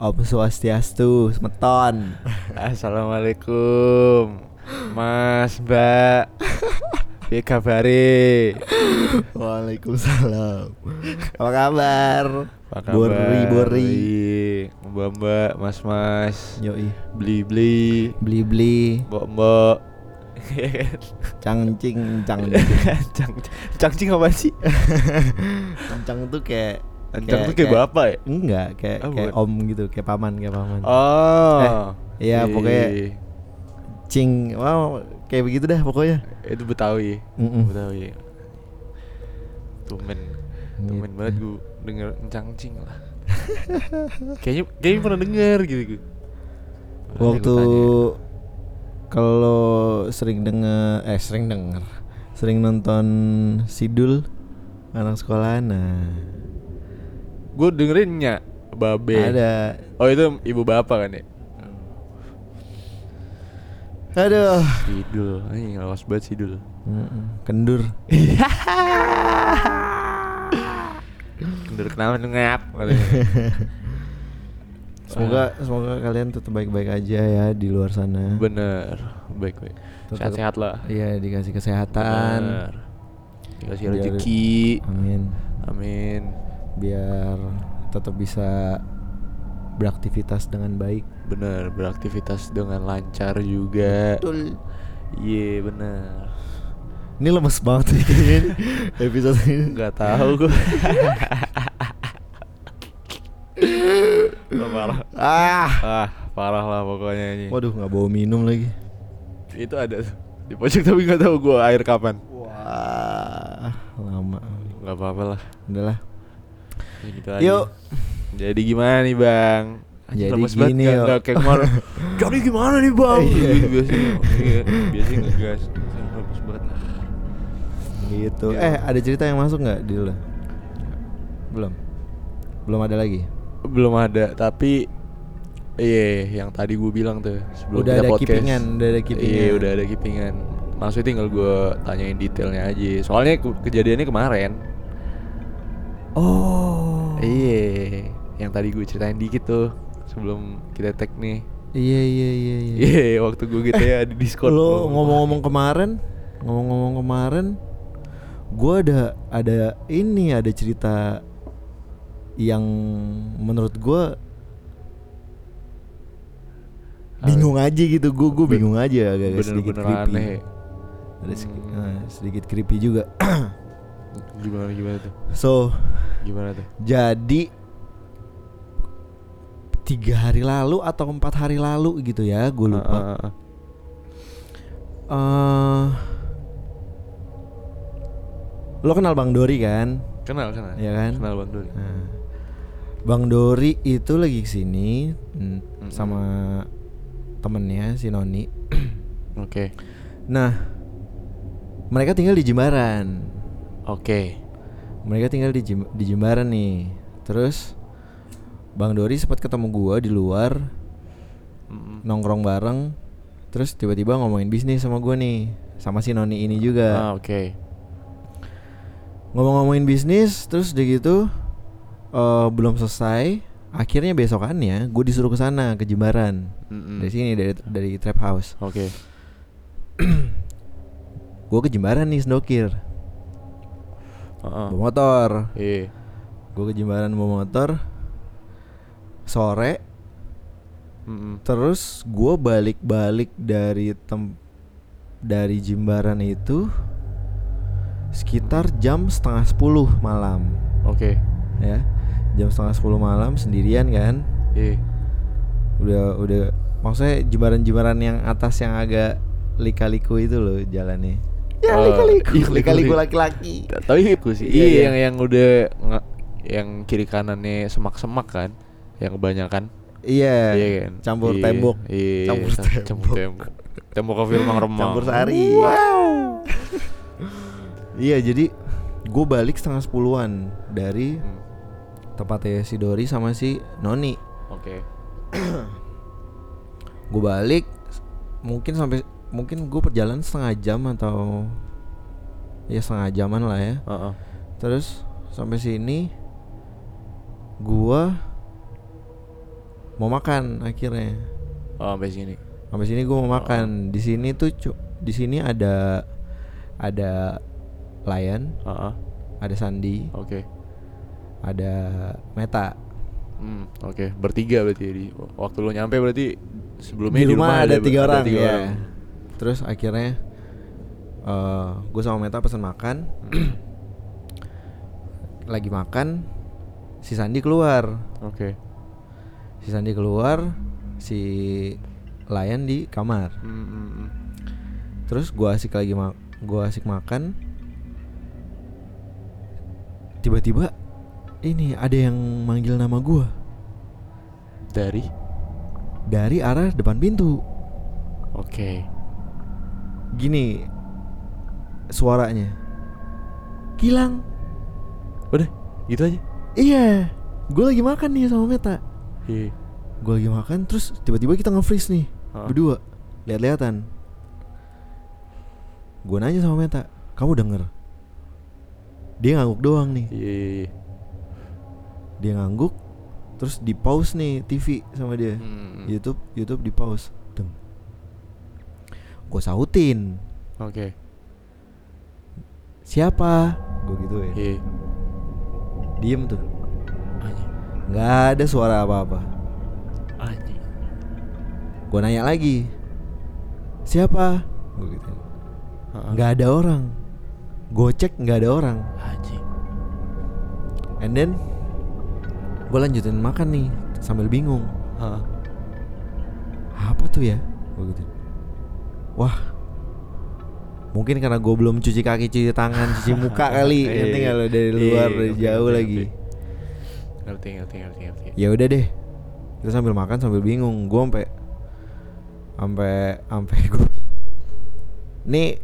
Om Swastiastu, semeton. Assalamualaikum Mas Mbak Piye kabare? Waalaikumsalam. Apa kabar? Apa kabar? Bori bori. Mbak Mbak, Mas Mas Yoi. Beli beli Beli beli. Mbok Mbok Cangcing, cang. Cang Cangcing apa sih? Cang tuh kayak Cang tuh kayak bapak ya? Enggak, kayak Oh, kayak bukan. om gitu, kayak paman, kayak paman. Oh iya, pokoknya Iya. Cing, wow, kayak begitu dah pokoknya. Itu Betawi Mm-mm. Betawi Tumen Tumen Gitu. banget gue denger cangcing lah Kayaknya kayaknya pernah denger gitu gue Waktu kalau sering denger eh sering denger sering nonton Sidul anak sekolah nah Gue dengerin nya Babe. Ada. Oh itu ibu bapak kan ya? aduh. Sidul. Ini lawas banget Sidul. Kendur. Kendur kenapa ngap? Semoga semoga kalian tetap baik-baik aja ya di luar sana. Bener. Baik-baik. Tetap- Sehat-sehat lah. Iya dikasih kesehatan. Bener. Dikasih rezeki. Amin. Amin biar tetap bisa beraktivitas dengan baik. Bener Beraktivitas dengan lancar juga. Betul. Iya bener. Ini lemes banget kayaknya episode ini. Gak tahu gue parah. Ah. Ah parah lah pokoknya ini. Waduh nggak bawa minum lagi. Itu ada di pojok tapi nggak tahu gue air kapan. Wah lama. Nggak apa-apa lah. Udahlah Ya gitu aja. Yuk. jadi gimana nih bang? Jadi lemes banget, gini, nggak- yuk. nggak kayak kemarin. Jadi gimana nih bang. Gitu biasanya Iya, biasanya ngegas. Lemes banget gitu. Iya. eh ada cerita yang masuk nggak di lu? Belum? Belum ada lagi? Belum ada tapi iya yang tadi gue bilang tuh sebelum Udah kita ada podcast. keepingan, udah ada keepingan. iya udah ada keepingan. Maksudnya tinggal gue tanyain detailnya aja. Soalnya ke- kejadiannya kemarin. Oh Iya, yang tadi gue ceritain dikit tuh sebelum kita tag nih. iya iya iya iya Iya, waktu gue gitu ya di Discord. lo ngomong-ngomong kemarin ngomong-ngomong kemarin gua ada ada ini ada cerita yang menurut gua bingung aja gitu gua Ben- bingung aja agak sedikit bener-bener creepy aneh. ada seki- Hmm. eh, sedikit creepy juga Gimana gimana tuh? so Gimana tuh? jadi tiga hari lalu atau empat hari lalu gitu ya gue lupa Ah, ah, ah. eh lo kenal bang Dori kan Kenal kenal. Iya kan? Kenal Bang Doli. Nah, Bang Dori itu lagi ke sini mm, sama temennya si Noni. Oke. Nah, mereka tinggal di Jimbaran. Oke. Mereka tinggal di, Jim- di Jimbaran nih. Terus Bang Dori sempat ketemu gua di luar Mm-mm. nongkrong bareng. Terus tiba-tiba ngomongin bisnis sama gua nih, sama si Noni ini juga. Ah, oke. Ngomong-ngomongin bisnis, terus udah gitu eh, belum selesai. Akhirnya besokannya gue disuruh ke sana ke Jimbaran. Mm-mm. Dari sini dari dari trap house. Oke. Gue ke Jimbaran nih sendokir. Bawa motor. Iya. Gue ke Jimbaran bawa motor. Sore Mm-mm. terus gue balik-balik dari tem dari Jimbaran itu sekitar jam setengah sepuluh malam Oke. ya jam setengah sepuluh malam sendirian kan Iya. udah udah maksudnya jembaran-jembaran yang atas yang agak lika-liku itu loh jalannya ya lika-liku iya, lika-liku laki-laki Ta- Tapi aku sih. Iya, Iya, yang yang udah yang kiri kanannya semak-semak kan, yang kebanyakan. iya Iya kan? campur Iya, tembok Iya, Campur ca- tembok. Campur tembok. Tembok ke film remang. campur sari iya jadi gue balik setengah sepuluhan dari Hmm, tempatnya si Dori sama si Noni Oke. gue balik mungkin sampai mungkin gue perjalanan setengah jam atau ya setengah jaman lah ya Heeh. terus sampai sini gua mau makan akhirnya Oh, sampai sini. sampai sini gue mau makan di sini tuh di sini ada ada Lion Heeh. ada Sandi Oke. ada Meta Hmm, oke. Bertiga berarti ya di waktu lu nyampe berarti sebelumnya di rumah, ada, tiga orang tiga ya orang. Terus akhirnya eh gue sama Meta pesan makan. Lagi makan si Sandi keluar. Oke. si Sandi keluar si Lion di kamar. Hmm, hmm, terus gua asik lagi mak gua asik makan. Tiba-tiba ini ada yang manggil nama gua. Dari? Dari arah depan pintu. Oke. Gini suaranya. Gilang Udah, gitu aja. iya gua lagi makan nih sama Meta. Iya. gua lagi makan terus tiba-tiba kita nge-freeze nih berdua. Lihat-lihatan gua nanya sama Meta kamu denger? Dia ngangguk doang nih. Iya, iya, iya. dia ngangguk terus di pause nih TV sama dia. Hmm. YouTube YouTube di pause gue sautin. Oke. siapa? Gue gituin. Iya. diem tuh. Nggak ada suara apa-apa. Gue nanya lagi. Siapa? Gue gitu nggak ada orang. Gue cek nggak ada orang. Anjing. and then gue lanjutin makan nih sambil bingung. Heeh. apa tuh ya? Gue gitu wah. Mungkin karena gue belum cuci kaki cuci tangan cuci muka kali. Iya, nanti iya. kalau dari Iya, luar iya, dari jauh lagi. Ngerti, ngerti, ngerti, ngerti. ya udah deh. Kita sambil makan sambil bingung. Gue sampai sampai sampai gue nih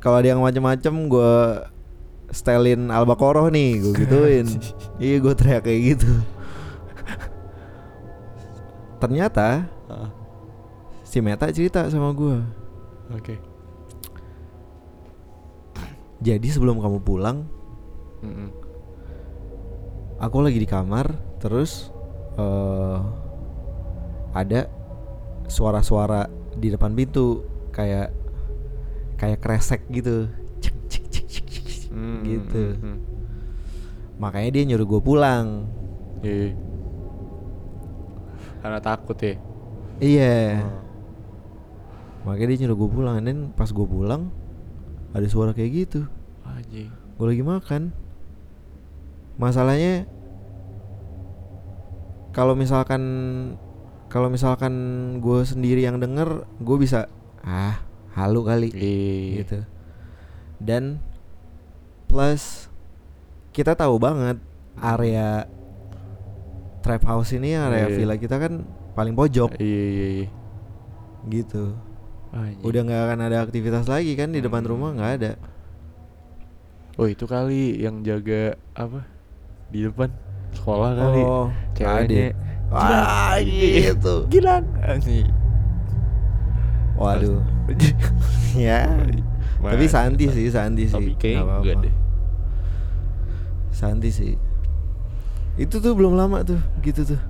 kalau ada yang macem-macem gue stelin albakoroh nih gue gituin. Iya gue teriak kayak gitu. Ternyata. Si Meta cerita sama gue Oke. jadi sebelum kamu pulang Mm-mm. aku lagi di kamar terus eh ada suara-suara di depan pintu kayak kayak kresek gitu Cek, cek, cek, cek, cek, cek, Hmm, gitu hmm, hmm. makanya dia nyuruh gue pulang Iya. Karena takut ya. iya Oh. Makanya dia nyuruh gue pulang dan pas gue pulang ada suara kayak gitu Anjing. gue lagi makan masalahnya kalau misalkan kalau misalkan gue sendiri yang denger gue bisa ah halu kali Iya. gitu dan plus kita tahu banget area trap house ini area Iya. villa kita kan paling pojok Iya, iya, iya. gitu Anjing. udah nggak akan ada aktivitas lagi kan di depan Hmm. rumah nggak ada Oh itu kali yang jaga apa di depan sekolah kali. Oh, Ceweknya. ada. Wah, gitu. Gilang. Anjing. Waduh. ya. Tapi Santi sih, Santi sih. Tapi enggak apa-apa. deh. Santi sih. Itu tuh belum lama tuh, gitu tuh.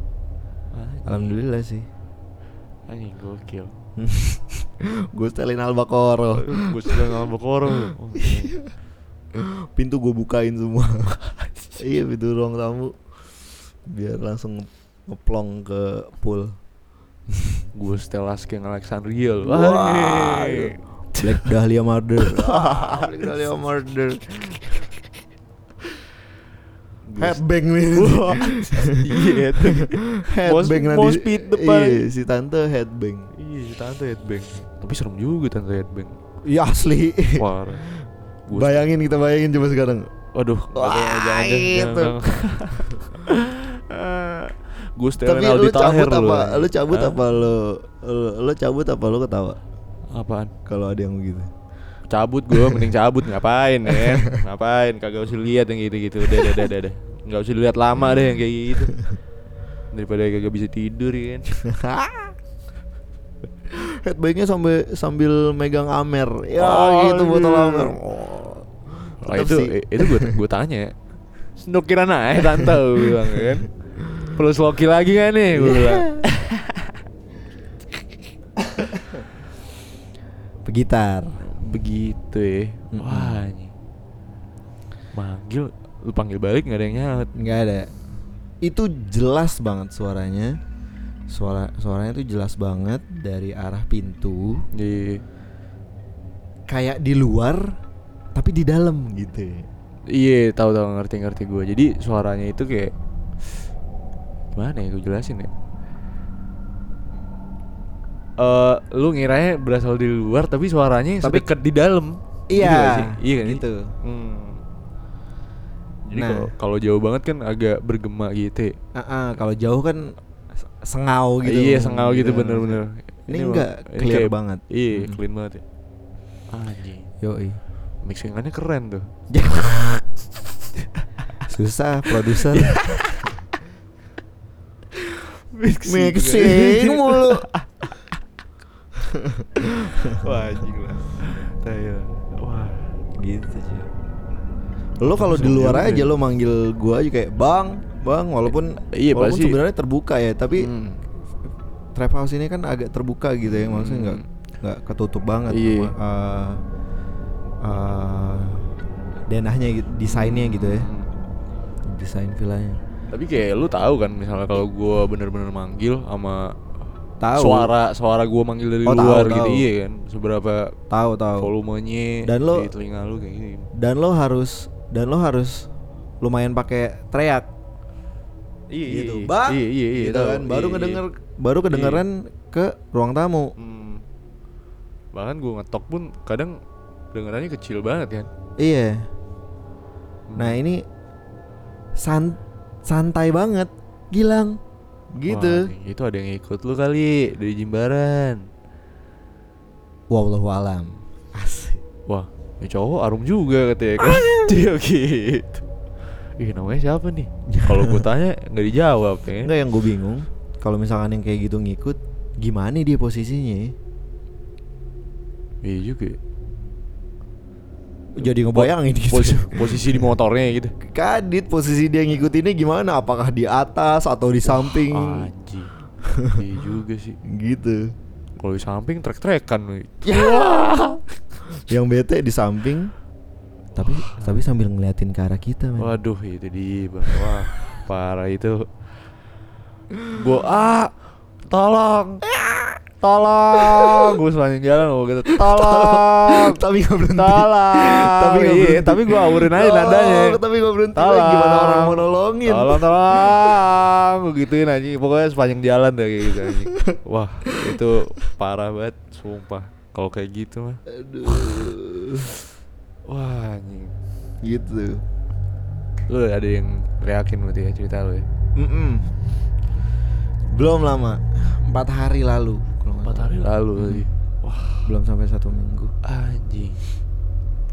Anjing. Alhamdulillah sih. Anjing gokil. gue setelin albakoro. Gue sudah ngalamin bokoro. Oh, Pintu gue bukain semua. iya, pintu ruang tamu. Biar langsung nge- ngeplong ke pool. Gue setelas King Alexandria loh. Wah, Anjing. Black Dahlia Murder. Black Dahlia Murder. Headbang nih. Iya headbang nanti. mau speed depan. Iya, si tante headbang. Iya, si tante headbang. Tapi serem juga tante headbang. Iya asli. Parah. Bayangin kita bayangin coba sekarang. Waduh, Wah, itu. Gue Tapi Aldi lu cabut lu. apa? Lu cabut Hah? apa lu, lu lu cabut apa lu ketawa Apaan? kalau ada yang begitu? Cabut gue, mending cabut ngapain ya? Ngapain? Kagak usah lihat yang gitu-gitu. Udah, udah, udah, udah. Nggak usah dilihat lama deh yang kayak gitu. Daripada kagak bisa tidur ya kan. Headbangnya sambil sambil megang Amer. Ya Oh, gitu botol iya. Amer. Oh. Oh, itu sih. itu gue gue tanya. Snokiran aja tante gue bilang kan. Perlu sloki lagi gak nih? Gue bilang. Pegitar. Begitu ya. Wah, anjing. Manggil, lu panggil balik gak ada yang nyaut. nggak ada. Itu jelas banget suaranya. Suara suaranya tuh jelas banget dari arah pintu. Di Kayak di luar tapi di dalam gitu. Iya, tahu tahu ngerti ngerti gue. Jadi suaranya itu kayak gimana ya gue jelasin ya? Eh, lu ngiranya berasal di luar tapi suaranya Tapi- sedekat di dalam. Gitu Iya, sih? iya kan? gitu. Hmm. Jadi Nah. kalau jauh banget kan agak bergema gitu. ya. Ah, ah, kalau jauh kan sengau gitu. Iya, sengau gitu bener-bener. Ini mah- enggak ini clear kayak- banget. Iya, Mm. clean banget ya. Anjing. Yoi. Mixingannya keren tuh. Susah produser. Mixing. Mulu. Wah, anjing lah. Wah. gitu sih. Lo kalau di luar aja ya. lo manggil gua aja kayak bang, bang, walaupun Iya, walaupun pasti. sebenarnya terbuka ya, tapi Hmm. trap house ini kan agak terbuka gitu ya, maksudnya nggak Hmm. nggak ketutup banget. Iya. sama, eh, eh, denahnya gitu, desainnya gitu ya, Hmm. desain villanya. Tapi kayak lu tahu kan misalnya kalau gua bener-bener manggil sama Tahu. suara suara gua manggil dari Oh, tahu, luar gitu tahu. iya kan seberapa Tahu tahu. volumenya Dan lo- di telinga lu kayak gini. Dan lo harus dan lo harus lumayan pakai teriak. Iya gitu. Bang. Iya iya iya. gitu kan. Baru Iya, kedenger iya. baru kedengeran ke ruang tamu. Hmm. Bahkan gua ngetok pun kadang dengerannya kecil banget kan. Iya. Hmm. Nah, ini san santai banget, Gilang. Gitu. Wah, itu ada yang ikut lu kali dari Jimbaran. Wallahu alam. Asik. Wah, ini cowok arum juga katanya kan. Dia gitu. Ih namanya siapa nih? Kalau gue tanya nggak dijawab ya. Enggak yang gue bingung, kalau misalkan yang kayak gitu ngikut, gimana dia posisinya? Iya juga. ya. Jadi ngebayangin gitu. Posisi, posisi di motornya gitu. Kadit posisi dia ngikutinnya gimana? Apakah di atas atau di samping? Anjing. Iya juga sih. Gitu. Kalau di samping trek-trekan. Ya. yang bete di samping tapi tapi sambil ngeliatin ke arah kita men. Waduh itu di bang. Wah parah itu. Gua ah tolong. Tolong, gue sepanjang jalan gue gitu. Tolong, tapi gak berhenti tolong. Tapi nggak Iya, berhenti. tapi gue awurin aja Tolong, nadanya. tapi gak berhenti Tolong. lagi. gimana orang mau nolongin Tolong, tolong. Gue gituin aja. Pokoknya sepanjang jalan deh kayak gitu anjing. Wah, itu parah banget, sumpah. Kalau kayak gitu mah. aduh Wah, anjing. gitu Lu ada yang reakin berarti ya cerita lu ya? Mm-mm. belum lama empat hari lalu Empat hari lalu lagi. Wah, belum sampai satu minggu anjing.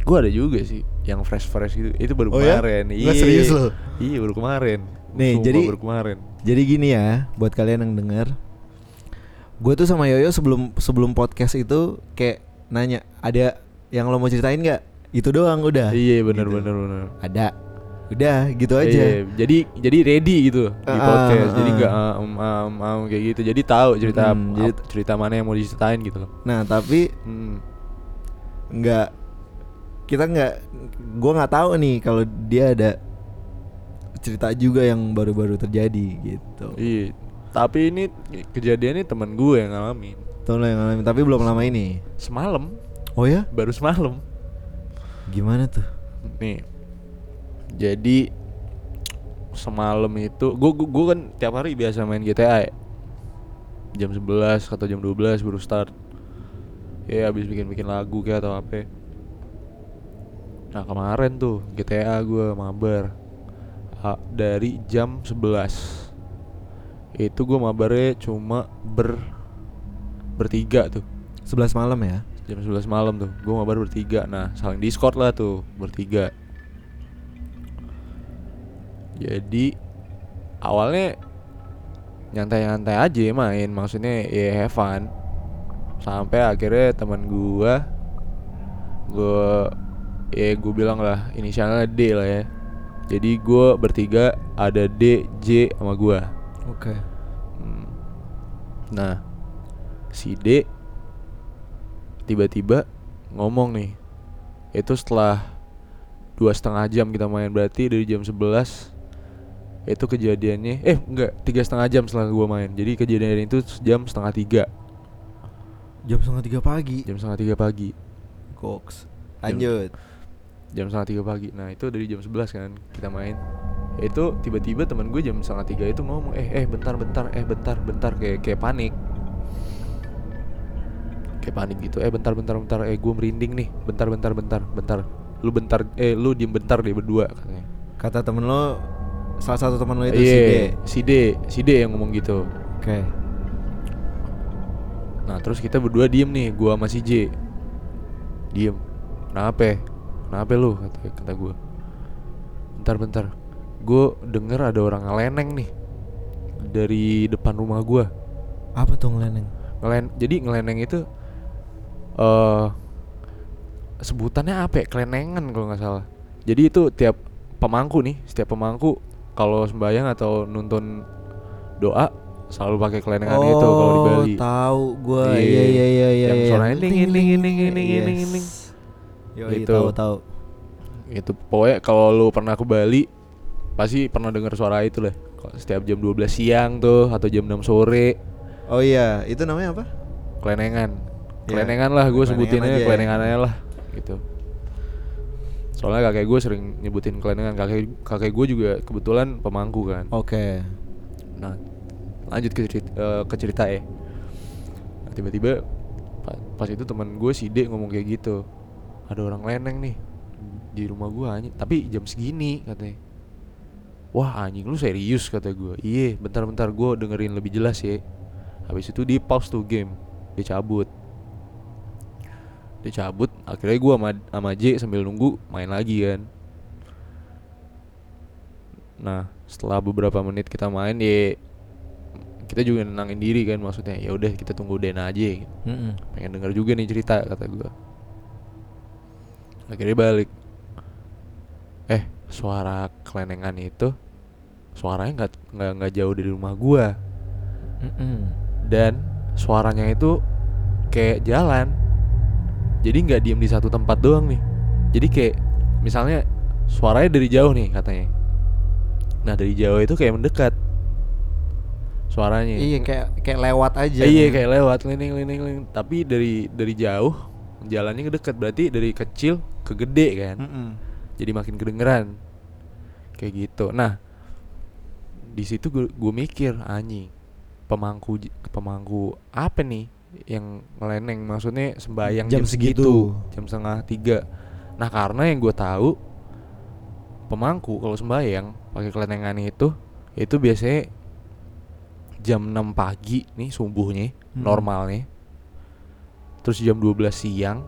Gue ada juga sih yang fresh fresh gitu. Itu baru Oh ya? kemarin. Nggak serius lo? Iya, baru kemarin. Nih, Sumpah, jadi- baru kemarin. jadi gini ya buat kalian yang dengar gue tuh sama Yoyo sebelum sebelum podcast itu kayak nanya ada yang lo mau ceritain nggak itu doang udah Iya, benar Gitu. benar benar. ada udah gitu aja Iya, jadi jadi ready gitu di podcast. ah, jadi nggak um, um, um, kayak gitu. Jadi tahu cerita Hmm, jadi- cerita mana yang mau diceritain gitu loh. nah tapi Hmm. nggak kita nggak gue nggak tahu nih kalau dia ada cerita juga yang baru-baru terjadi gitu Iya. Tapi ini kejadiannya teman gue yang ngalamin. Tahu lo yang ngalamin tapi belum lama ini Semalam, oh ya baru semalam. gimana tuh Nih. Jadi semalam itu gue gue kan tiap hari biasa main GTA ya. Jam 11 atau jam 12 baru start. Ya habis bikin-bikin lagu kayak atau apa. Nah, kemarin tuh GTA gue mabar. Ha- dari jam 11. Itu gue mabarnya cuma ber bertiga tuh. 11 malam ya? Jam 11 malam tuh. Gue mabar bertiga. Nah saling discord lah tuh bertiga. Jadi awalnya nyantai-nyantai aja main. Maksudnya ya have fun. Sampai akhirnya teman gua gua ya gue bilang lah inisialnya D lah ya. Jadi gua bertiga ada D J sama gua Oke. Hmm. Nah, si D tiba-tiba ngomong nih. Itu setelah dua setengah jam kita main berarti dari jam 11 itu kejadiannya eh enggak tiga setengah jam setelah gua main jadi kejadian itu jam setengah tiga Jam setengah tiga pagi. jam setengah tiga pagi Goks. Lanjut. jam setengah tiga pagi nah itu dari jam 11 kan kita main itu tiba-tiba teman gue jam setengah tiga itu ngomong eh eh bentar bentar eh bentar bentar kayak kayak panik. Kayak panik gitu eh bentar bentar bentar eh gue merinding nih bentar bentar bentar bentar lu bentar eh lu diem bentar deh berdua katanya. Kata temen lo salah satu temen lo itu si D. Si D si D yang ngomong gitu. Oke. Nah terus kita berdua diem nih Gua sama si J. Diem. Kenapa Kenapa lu? Kata, kata gue Bentar bentar Gue denger ada orang ngeleneng nih Dari depan rumah gua Apa tuh ngeleneng? Ngelen Jadi ngeleneng itu eh Sebutannya apa ya Kelenengan kalau nggak salah Jadi itu tiap pemangku nih Setiap pemangku Kalau sembahyang atau nonton doa Selalu pakai kelenengan itu kalau di Bali Oh, tahu gua. Iya. Iya iya iya iya. Yang iya. suaranya ding, ding, ding, Yes. ding. Yoi, Gitu. tahu tahu. itu pokoknya kalau lu pernah ke Bali pasti pernah dengar suara itu lah setiap jam 12 siang tuh atau jam 6 sore Oh iya, itu namanya apa? kelenengan Ya, kelenengan lah gue sebutinnya aja ya. kelenengannya lah gitu soalnya kakek gue sering nyebutin kelenengan kakek kakek gue juga kebetulan pemangku kan Oke. Nah, lanjut ke cerita, eh, ke cerita ya. Nah, tiba-tiba pa- pas itu teman gue si D ngomong kayak gitu. Ada orang leneng nih di rumah gue anjing, tapi jam segini katanya. Wah anjing lu serius kata gue. Iya, bentar-bentar gue dengerin lebih jelas ya. Habis itu di pause tuh game, dia cabut. Dia cabut, akhirnya gue sama, sama J sambil nunggu main lagi kan. Nah, setelah beberapa menit kita main ya kita juga nenangin diri kan maksudnya. Ya udah kita tunggu Dena aja. Mm-mm. Pengen denger juga nih cerita kata gua. Akhirnya balik. Eh, suara kelenengan itu suaranya nggak nggak nggak jauh dari rumah gua Mm-mm. dan suaranya itu kayak jalan. Jadi nggak diem di satu tempat doang nih. Jadi kayak misalnya suaranya dari jauh nih katanya. Nah dari jauh itu kayak mendekat suaranya. Iya kayak kayak lewat aja. Iya kayak lewat lining lining lining. Tapi dari dari jauh jalannya dekat berarti dari kecil ke gede kan. Mm-mm. Jadi makin kedengeran kayak gitu. Nah di situ gue mikir anjing pemangku pemangku apa nih yang ngeleneng maksudnya sembahyang Jam jam, segitu jam setengah tiga nah karena yang gue tahu pemangku kalau sembahyang pakai kelenengan itu itu biasanya jam 6 pagi nih subuhnya Hmm. normalnya terus jam 12 siang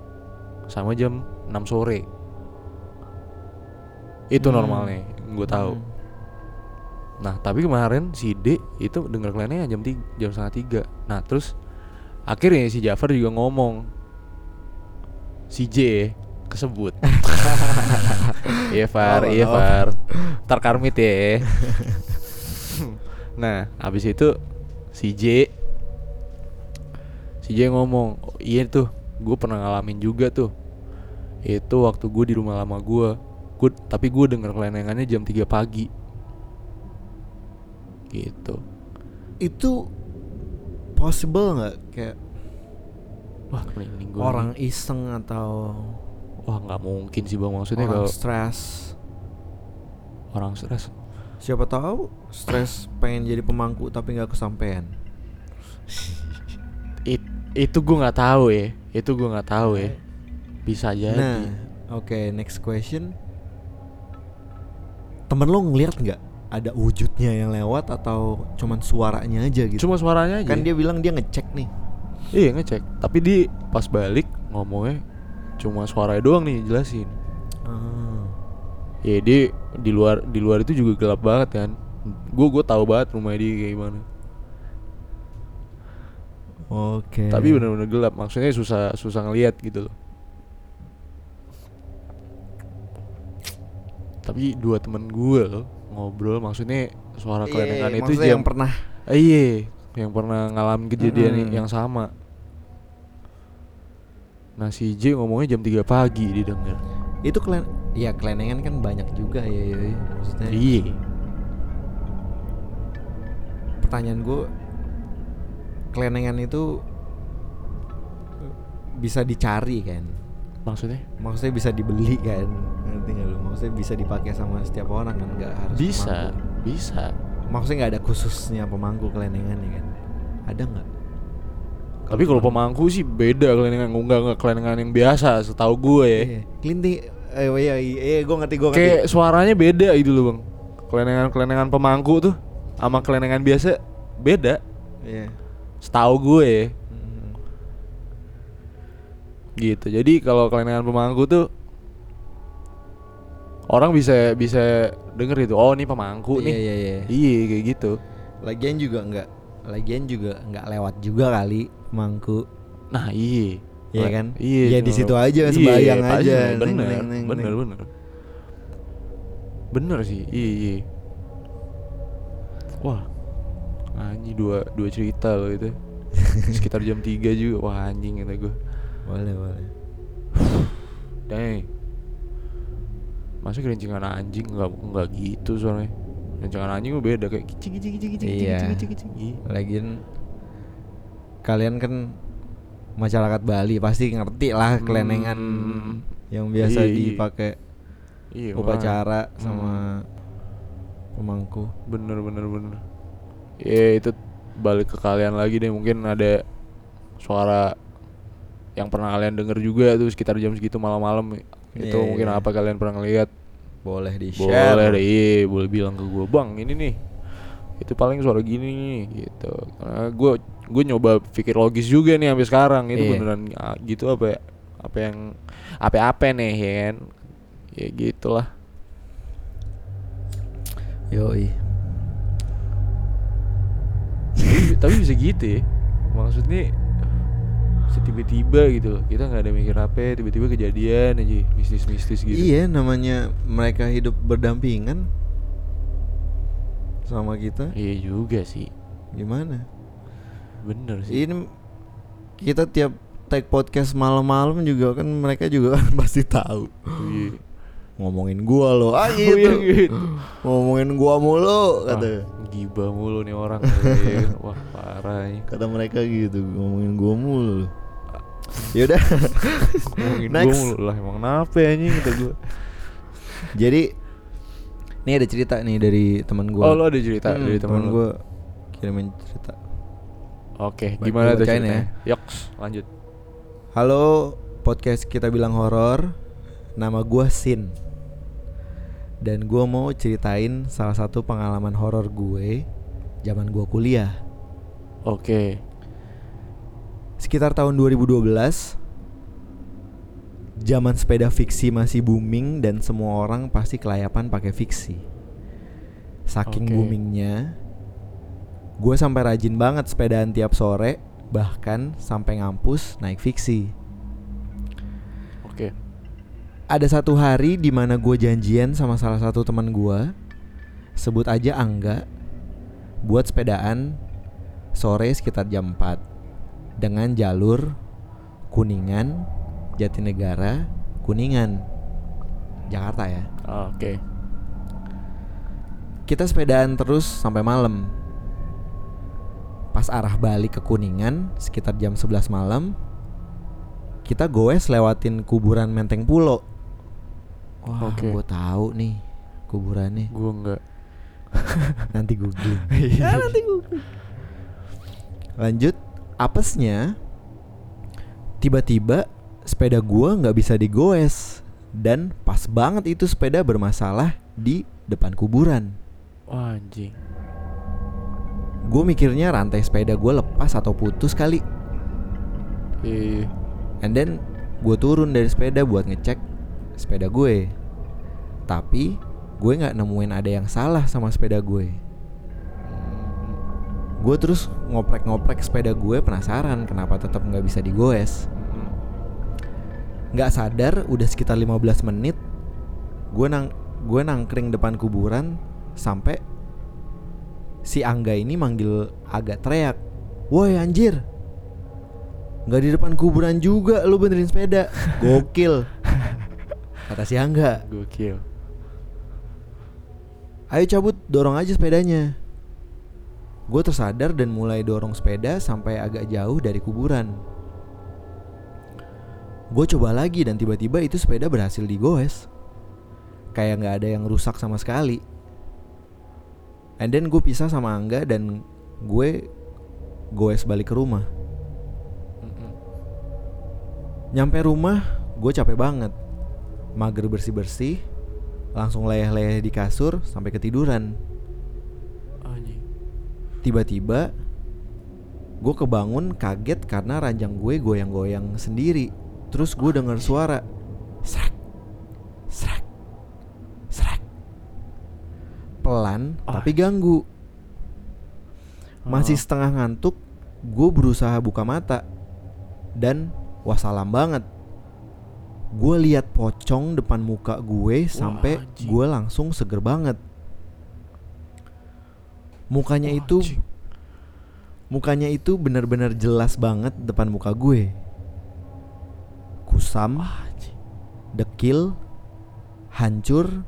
sama jam 6 sore itu Hmm. normalnya gue tahu Mm. Nah tapi kemarin si D itu denger kelenengan jam tiga, jam setengah tiga. Nah terus akhirnya si Jafar juga ngomong si J kesebut. Iya Far, Oh, iya. Far. Ntar karmit ya. nah habis itu si J si J ngomong "Oh, iya tuh gue pernah ngalamin juga tuh itu waktu gue di rumah lama gue gue tapi gue denger kelenengannya jam 3 pagi gitu. Itu possible nggak? Kayak wah gue orang iseng atau wah nggak mungkin sih bang. Maksudnya orang kalau stres? orang stres. Siapa tahu stres pengen jadi pemangku tapi nggak kesampaian. It, itu gue nggak tahu ya. Itu gue nggak tahu ya. Bisa jadi. Nah, oke next question. Temen lo ngeliat nggak ada wujudnya yang lewat atau cuman suaranya aja gitu? cuma suaranya aja kan dia bilang dia ngecek nih. iya ngecek tapi di pas balik ngomongnya cuma suaranya doang nih jelasin Ah. ya dia di luar di luar itu juga gelap banget kan gue gue tahu banget rumah dia kayak gimana Oke. tapi benar-benar gelap maksudnya susah susah ngelihat gitu loh tapi dua temen gue loh ngobrol maksudnya suara Iya, kelenengan itu maksudnya jam yang pernah Eh, iya, yang pernah ngalamin kejadian Mm-mm. yang sama. Nah si J ngomongnya jam 3 pagi didengar. Itu klen ya kelenengan kan banyak juga ya, ya, ya. maksudnya. Iya. Pertanyaan gue kelenengan itu bisa dicari kan? Maksudnya? Maksudnya bisa dibeli kan? Ngerti nggak lu? Maksudnya bisa dipakai sama setiap orang kan? Nggak harus Bisa, pemangku. bisa. Maksudnya nggak ada khususnya pemangku kelenengan ya kan? Ada nggak? Tapi kalau pemangku sih beda kelenengan enggak enggak kelenengan yang biasa setahu gue ya. Iya. Kelinti eh iya iya, iya gue ngerti gue ngerti. Kayak suaranya beda gitu loh, Bang. Kelenengan-kelenengan pemangku tuh sama kelenengan biasa beda. Iya. Setahu gue ya. Mm. gitu jadi kalau kelenengan pemangku tuh orang bisa bisa denger gitu oh ini pemangku Iya nih. iya iya. iya kayak gitu. Lagian juga nggak lagian juga nggak lewat juga kali mangku. nah iya. Iya kan? iya Ya di situ aja, iya, sembayang pasti, aja. bener Neng, neng, neng, bener bener. Bener sih iya iya. Wah anjing dua dua cerita loh itu. Sekitar jam 3 juga. Wah anjing kata gue Boleh boleh. Dang Masa kerencingan anjing Enggak, enggak gitu soalnya Kerencingan anjing mah beda Kayak kicik kicik kicik kicik Iya. kicik kicik kicik Iya. Lagian kalian kan masyarakat Bali pasti ngerti lah kelenengan Hmm. yang biasa Iya, iya. dipakai Iya upacara makanya. sama Hmm. pemangku. Bener bener bener Ya itu balik ke kalian lagi deh Mungkin ada suara yang pernah kalian denger juga tuh sekitar jam segitu malam-malam itu Iya, mungkin iya. apa kalian pernah ngeliat Boleh di share. boleh deh iya boleh bilang ke gue bang ini nih itu paling suara gini nih gitu karena gue gue nyoba pikir logis juga nih sampai sekarang itu Iya. beneran ah, gitu apa ya? apa yang apa apa nih ya kan ya gitulah Yoi. tapi, tapi bisa gitu ya maksudnya tiba-tiba gitu loh kita nggak ada mikir apa tiba-tiba kejadian aja mistis-mistis gitu Iya, namanya mereka hidup berdampingan sama kita. iya juga sih Gimana? bener sih Ini kita tiap take podcast malam-malam juga kan mereka juga kan pasti tahu. Iya. Ngomongin gua loh. Ah Oh, iya, gitu. gitu. Ngomongin gua mulu Wah, kata. gibah mulu nih orang ya. Wah parah nih Kata mereka gitu, ngomongin gua mulu. Yaudah. Next. mulu lah emang kenapa ya anjing kata gua Jadi ini ada cerita nih dari teman gua. Oh lo ada cerita Hmm, dari teman gua kirimin cerita. Oke Baik, gimana tuh ceritanya ya. Yoks lanjut Halo, podcast kita bilang horor. Nama gua Sin. Dan gua mau ceritain salah satu pengalaman horor gue zaman gua kuliah. Oke Sekitar tahun 2012 Zaman sepeda fiksi masih booming dan semua orang pasti kelayapan pakai fiksi. Saking Oke. boomingnya, gue sampai rajin banget sepedaan tiap sore, bahkan sampai ngampus naik fiksi. Oke Ada satu hari di mana gue janjian sama salah satu teman gue, sebut aja Angga, buat sepedaan sore sekitar jam 4 dengan jalur Kuningan, Jatinegara, Kuningan, Jakarta ya. Oke Kita sepedaan terus sampai malam. Pas arah balik ke Kuningan sekitar jam 11 malam, kita goes lewatin kuburan Menteng Pulo. Wah, Oke. gue tahu nih kuburannya. Gua enggak Nanti googling. Ya, nanti googling. Lanjut, apesnya tiba-tiba sepeda gua nggak bisa digoes dan pas banget itu sepeda bermasalah di depan kuburan. Wah anjing Gue mikirnya rantai sepeda gue lepas atau putus kali. Iya And then gue turun dari sepeda buat ngecek sepeda gue. Tapi gue nggak nemuin ada yang salah sama sepeda gue. Gue terus ngoprek-ngoprek sepeda gue penasaran kenapa tetap nggak bisa digoes. Nggak sadar udah sekitar 15 menit gue nang gue nangkring depan kuburan sampai si Angga ini manggil agak teriak woi anjir! Nggak di depan kuburan juga lu benerin sepeda. Gokil. Kata si Angga. Gokil. ayo cabut dorong aja sepedanya gue tersadar dan mulai dorong sepeda sampai agak jauh dari kuburan gue coba lagi dan tiba-tiba itu sepeda berhasil digoes kayak nggak ada yang rusak sama sekali and then gue pisah sama Angga dan gue goes balik ke rumah. Nyampe rumah, gue capek banget. Mager bersih-bersih, langsung leyeh-leyeh di kasur sampai ketiduran. Tiba-tiba, gue kebangun kaget karena ranjang gue goyang-goyang sendiri. Terus gue denger suara, serak, serak, serak. Pelan Ah. tapi ganggu. Masih Oh. setengah ngantuk, gue berusaha buka mata dan wassalam banget. Gue lihat pocong depan muka gue sampai gue langsung seger banget. Mukanya Wah, itu anjing. mukanya itu benar-benar jelas banget depan muka gue. Kusam, Anjing. dekil, hancur,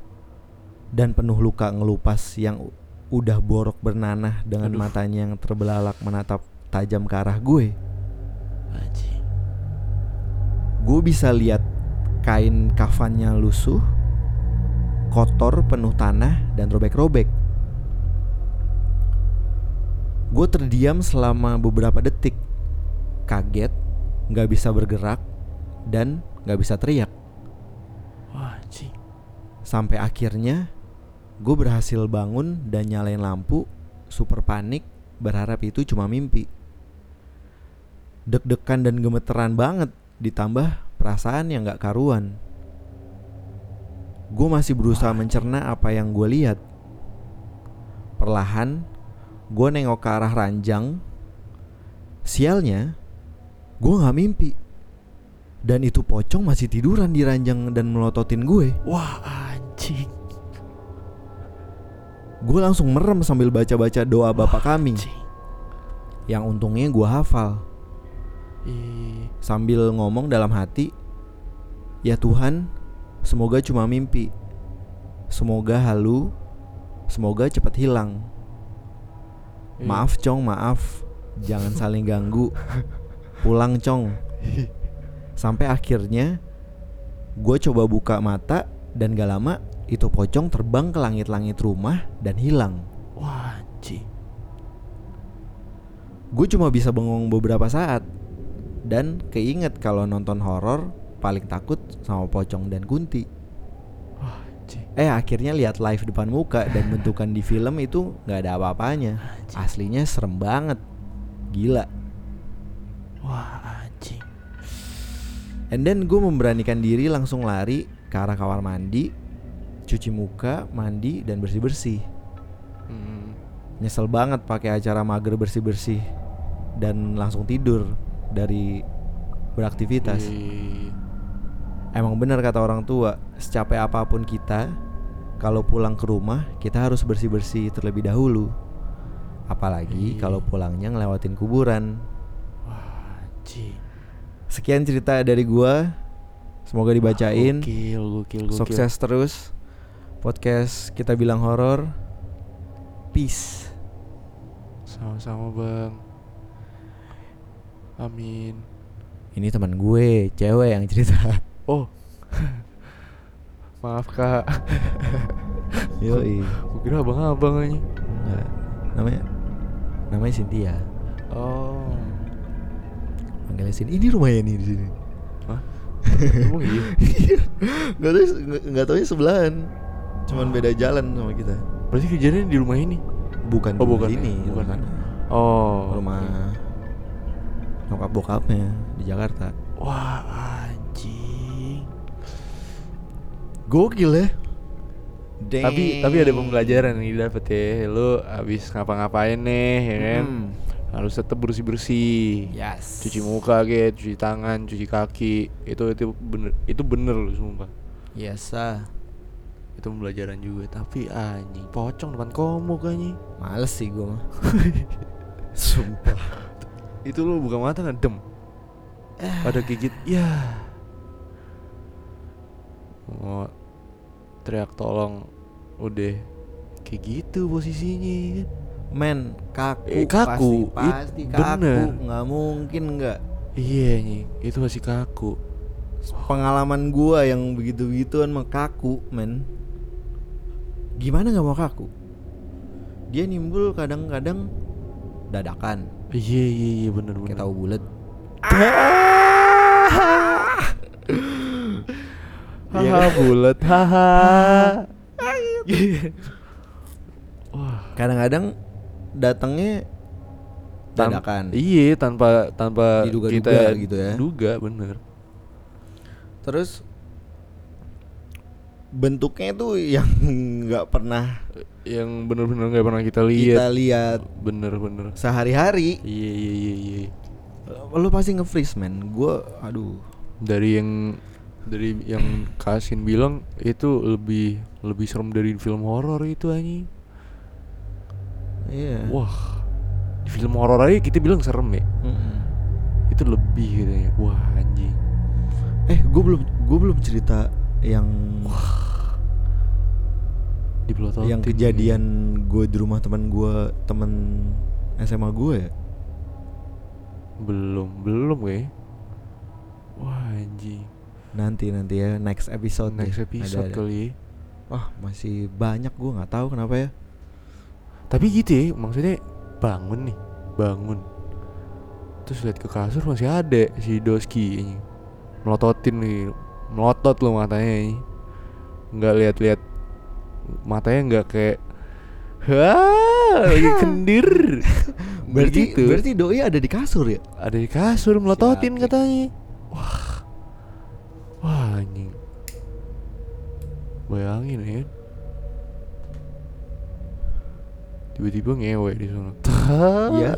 dan penuh luka ngelupas yang udah borok bernanah dengan Aduh. matanya yang terbelalak menatap tajam ke arah gue. Gue bisa lihat kain kafannya lusuh, kotor, penuh tanah, dan robek-robek. Gue terdiam selama beberapa detik, kaget, nggak bisa bergerak, dan nggak bisa teriak. Wah. Sampai akhirnya gue berhasil bangun dan nyalain lampu, super panik, berharap itu cuma mimpi. Deg-degan dan gemeteran banget, ditambah perasaan yang gak karuan. Gue masih berusaha mencerna apa yang gue lihat. Perlahan, gue nengok ke arah ranjang. Sialnya, gue gak mimpi. Dan itu pocong masih tiduran di ranjang dan melototin gue. Wah, anjing. Gue langsung merem sambil baca-baca doa Bapak kami Anjing. Yang untungnya gue hafal Ih. Sambil ngomong dalam hati Ya Tuhan Semoga cuma mimpi Semoga halu Semoga cepat hilang Ih. Maaf Cong maaf Jangan saling ganggu Pulang Cong Sampai akhirnya Gue coba buka mata Dan gak lama Itu pocong terbang ke langit-langit rumah Dan hilang Wah. Gue cuma bisa bengong beberapa saat Dan keinget kalau nonton horor Paling takut sama pocong dan kunti. Eh akhirnya lihat live depan muka Dan bentukan di film itu nggak ada apa-apanya. Aslinya serem banget Gila Wah, anjing. And then gue memberanikan diri langsung lari ke arah kamar mandi Cuci muka, mandi, dan bersih-bersih Hmm. Nyesel banget pakai acara mager bersih-bersih Dan langsung tidur dari beraktivitas Ih. Emang benar kata orang tua, secapek apa pun kita, kalau pulang ke rumah kita harus bersih-bersih terlebih dahulu. Apalagi Iya. kalau pulangnya ngelewatin kuburan. Wah, anjing. Sekian cerita dari gua. Semoga dibacain. Gokil, gokil, gokil. Sukses terus. Podcast kita bilang horor. Peace. Sama-sama, Bang. Amin. Ini teman gue, cewek yang cerita. Oh. Maaf, Kak. Yoi. Gue kira abang-abang aja. Nggak, namanya namanya Cynthia. Oh. Panggilnya sini. Ini rumahnya nih di sini. Hah? Emang iya? Gak tau nggak taunya sebelahan. Cuman beda jalan sama kita. Berarti kejadian di rumah ini? Bukan Oh, di bukan sini, ya? Bukan. rumah sana. Oh. Rumah nyokap bokapnya di Jakarta. Wah, Gokil ya. Tapi tapi ada pembelajaran yang didapat ya. Lu habis ngapa-ngapain nih, ya kan? Hmm. Harus tetap bersih-bersih. Yes. Cuci muka gitu, cuci tangan, cuci kaki. Itu itu bener itu bener lu sumpah. Yes. ah. itu pembelajaran juga tapi anjing pocong depan komuk anjing Males sih gue mah. Sumpah. itu lu buka mata ngedem ada gigit ya oh, teriak tolong udah kayak gitu posisinya kan Men, kaku, Eh, kaku. pasti, pasti It- kaku, bener. nggak mungkin nggak. iya anjing itu masih kaku Pengalaman gua yang begitu-begituan mah kaku, men. Gimana nggak mau kaku? Dia nimbul kadang-kadang dadakan, iya iya iya bener bener tahu bulat. Haha bulat haha Kadang-kadang datangnya tan- dadakan. iya tanpa tanpa Diduga-duga kita gitu ya. duga bener Terus bentuknya tuh yang nggak pernah yang bener-bener nggak pernah kita kita lihat lihat bener-bener sehari-hari. iya iya iya iya Lu pasti nge-freeze, men. Gua aduh. dari yang dari yang Kasin bilang itu lebih lebih serem dari film horor itu anjing. Iya. wah di film horor aja kita bilang serem ya. Mm-mm. itu lebih gitu ya. Wah anjing. Eh, gue belum gue belum cerita yang di pelototin yang kejadian gue di rumah teman gue temen SMA gue ya. belum belum ya wah anjing Nanti nanti ya next episode. next Ada- episode ada. kali ya. Wah masih banyak gue nggak tahu kenapa ya. tapi gitu ya maksudnya bangun nih bangun terus lihat ke kasur masih ada si Doski ini melototin nih melotot lo matanya ini nggak lihat-lihat matanya nggak kayak Hah, lagi kendir Berarti Begitu. berarti doi ada di kasur ya? ada di kasur melototin Siap, katanya wah wah anjing bayangin ya tiba-tiba ngewe di sana Iya.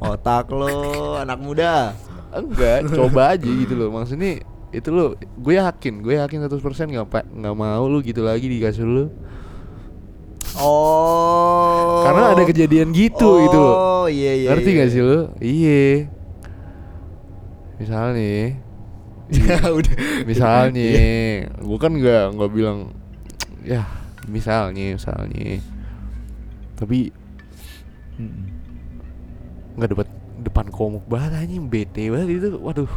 Otak lo anak muda. enggak coba aja gitu loh maksudnya itu lo gue yakin gue yakin 100% nggak pak nggak mau lu gitu lagi di kasur lu Oh. karena ada kejadian gitu gitu loh Oh iya iya. ngerti iya. gak sih lu iya misalnya Ya udah. misalnya Iya. gue kan nggak nggak bilang ya misalnya misalnya. Tapi nggak dapat depan komuk banget anjing. Bete banget itu. Waduh.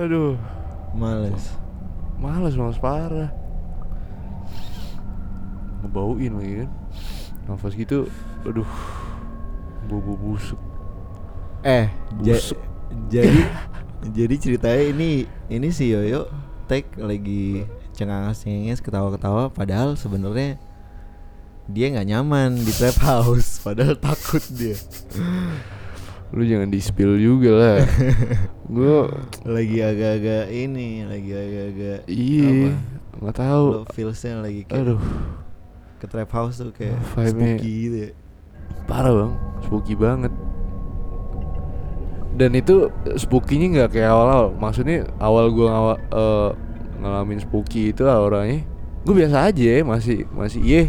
Aduh. Males. males males parah. Ngebauin lagi kan. Nafas gitu aduh. Bau busuk. Eh, Busuk. Jadi jadi ceritanya ini ini si Yoyo tek lagi cengenges ketawa-ketawa padahal sebenarnya dia nggak nyaman di trap house padahal takut dia. Lu jangan di spill juga lah. Gue lagi agak-agak ini lagi agak-agak iya nggak tahu. Lo feelsnya lagi kayak aduh. ke trap house tuh kayak spooky gitu ya. parah bang. Spooky banget dan itu spooky-nya nggak kayak awal-awal. Maksudnya awal gua ngawa, eh, ngalamin spooky itu auranya gue biasa aja masih masih iya.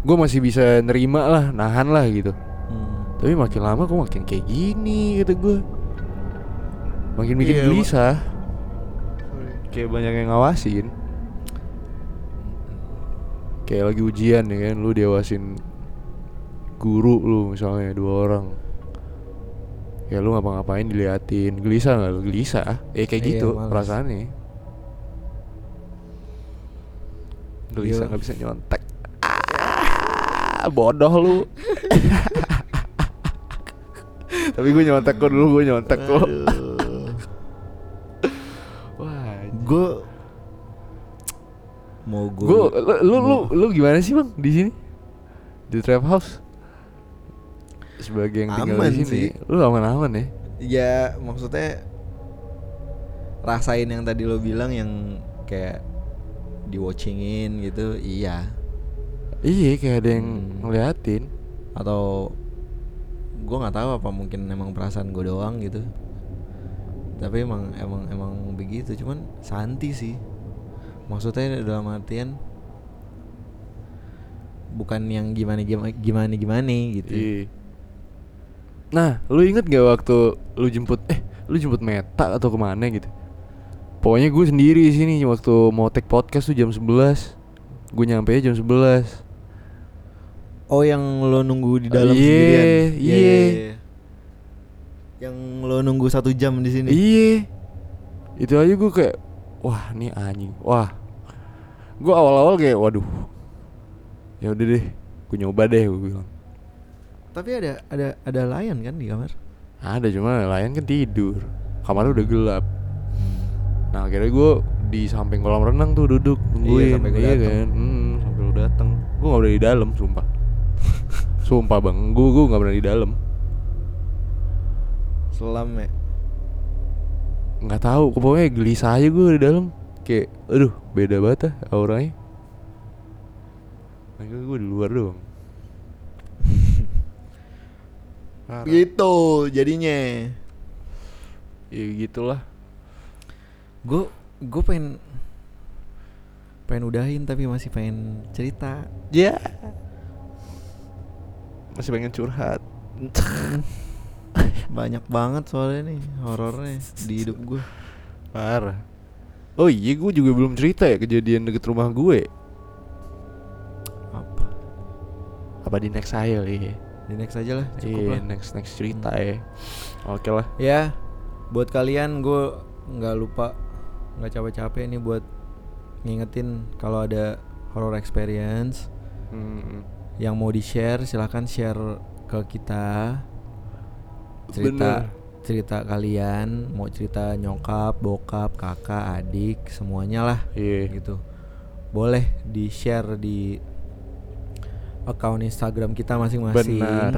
Gue masih bisa nerima lah nahan lah gitu. Hmm. tapi makin lama kok makin kayak gini gitu gue makin bikin Iya, gelisah kayak banyak yang ngawasin. Kayak lagi ujian ya kan lu diawasin guru lu misalnya dua orang ya lu ngapa-ngapain diliatin. Gelisah nggak? Lu gelisah. Eh kayak Iya, gitu males. perasaannya. Gelisah Iya. nggak bisa nyontek. Ah, bodoh lu. Tapi gue nyontek kok dulu gue nyontek kok. Wah gue mau gue gue lu, lu lu lu gimana sih bang di sini? Di trap house sebagai yang tinggal Aman di sini sih. lu aman-aman ya ya maksudnya rasain yang tadi lo bilang yang kayak di watchingin gitu iya iya kayak ada yang Hmm. ngeliatin atau gue nggak tahu apa mungkin emang perasaan gue doang gitu tapi emang emang emang begitu cuman santi sih Maksudnya dalam artian bukan yang gimana gimana gimana gimana gitu. Iya. Nah, lu inget gak waktu lu jemput eh lu jemput Meta atau ke mana gitu? Pokoknya gue sendiri di sini waktu mau take podcast tuh jam 11 Gue nyampe jam 11 Oh yang lo nunggu di dalam Iya, sendirian. iya. Yang lo nunggu satu jam di sini. Iya Itu aja gue kayak Wah ini anjing Wah Gue awal-awal kayak waduh ya udah deh Gue nyoba deh gue bilang Tapi ada ada ada layan kan di kamar? Ada cuma layan kan tidur. Kamarnya udah gelap. Nah akhirnya gue di samping kolam renang tuh duduk nungguin. sampai gua iya dateng. kan? Hmm, sampai lu dateng. Gue gak berani di dalam sumpah. Sumpah bang. Gue gue gak berani di dalam. Selam ya. nggak tahu. Pokoknya gelisah aja gue di dalam. Kayak aduh beda banget ah auranya. Akhirnya gue di luar doang Parah. Gitu jadinya. ya gitulah Gue gue pengen pengen udahin tapi masih pengen cerita. ya masih pengen curhat Banyak banget soalnya nih horornya di hidup gue. Parah. Oh iya, gue juga belum cerita ya kejadian deket rumah gue. Apa? Apa di next aja iya. Di next aja lah, cukup Iya, lah. next next cerita ya. Oke lah. Ya, buat kalian gue nggak lupa nggak capek-capek nih buat ngingetin kalau ada horror experience Hmm, yang mau di share silahkan share ke kita cerita Bener. cerita kalian mau cerita nyokap bokap kakak adik semuanya lah Iya. gitu boleh di share di account Instagram kita masing-masing Benar.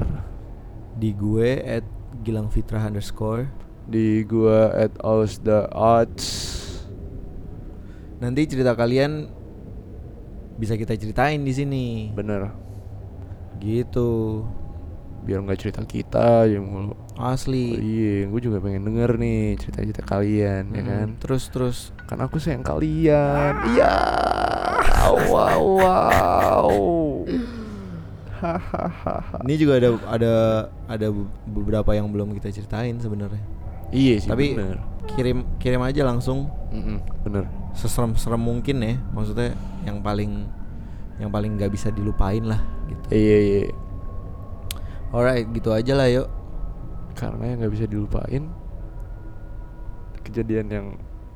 di gue at Gilang Fitra underscore Di gua at Aus the Odds. nanti cerita kalian bisa kita ceritain di sini Bener. gitu Biar nggak cerita kita aja mulu. Oh, asli iya, gue juga pengen denger nih cerita-cerita kalian ya Mm, kan. terus terus Kan aku sayang kalian. Iya. Wow wow. Ini juga ada ada ada beberapa yang belum kita ceritain sebenarnya Iya sih tapi bener. kirim kirim aja langsung Mm-mm, bener. seserem-serem mungkin ya maksudnya yang paling yang paling nggak bisa dilupain lah gitu Iya iya. alright gitu aja lah yuk Karena yang nggak bisa dilupain kejadian yang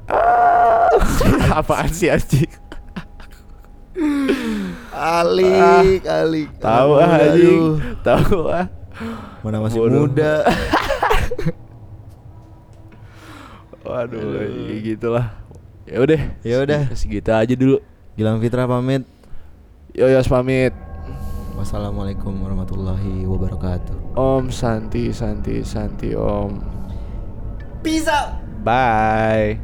apaan sih anjing? Alik alik Tahu Anak ah anjing. aduh. Tahu ah. mana masih Bodoh. muda Waduh, Aduh. ya gitulah. Ya udah. Ya udah. Segitu aja dulu. Gilang Fitra pamit Yo yos pamit. wassalamualaikum warahmatullahi wabarakatuh Om Santi Santi Santi Om. peace out Bye.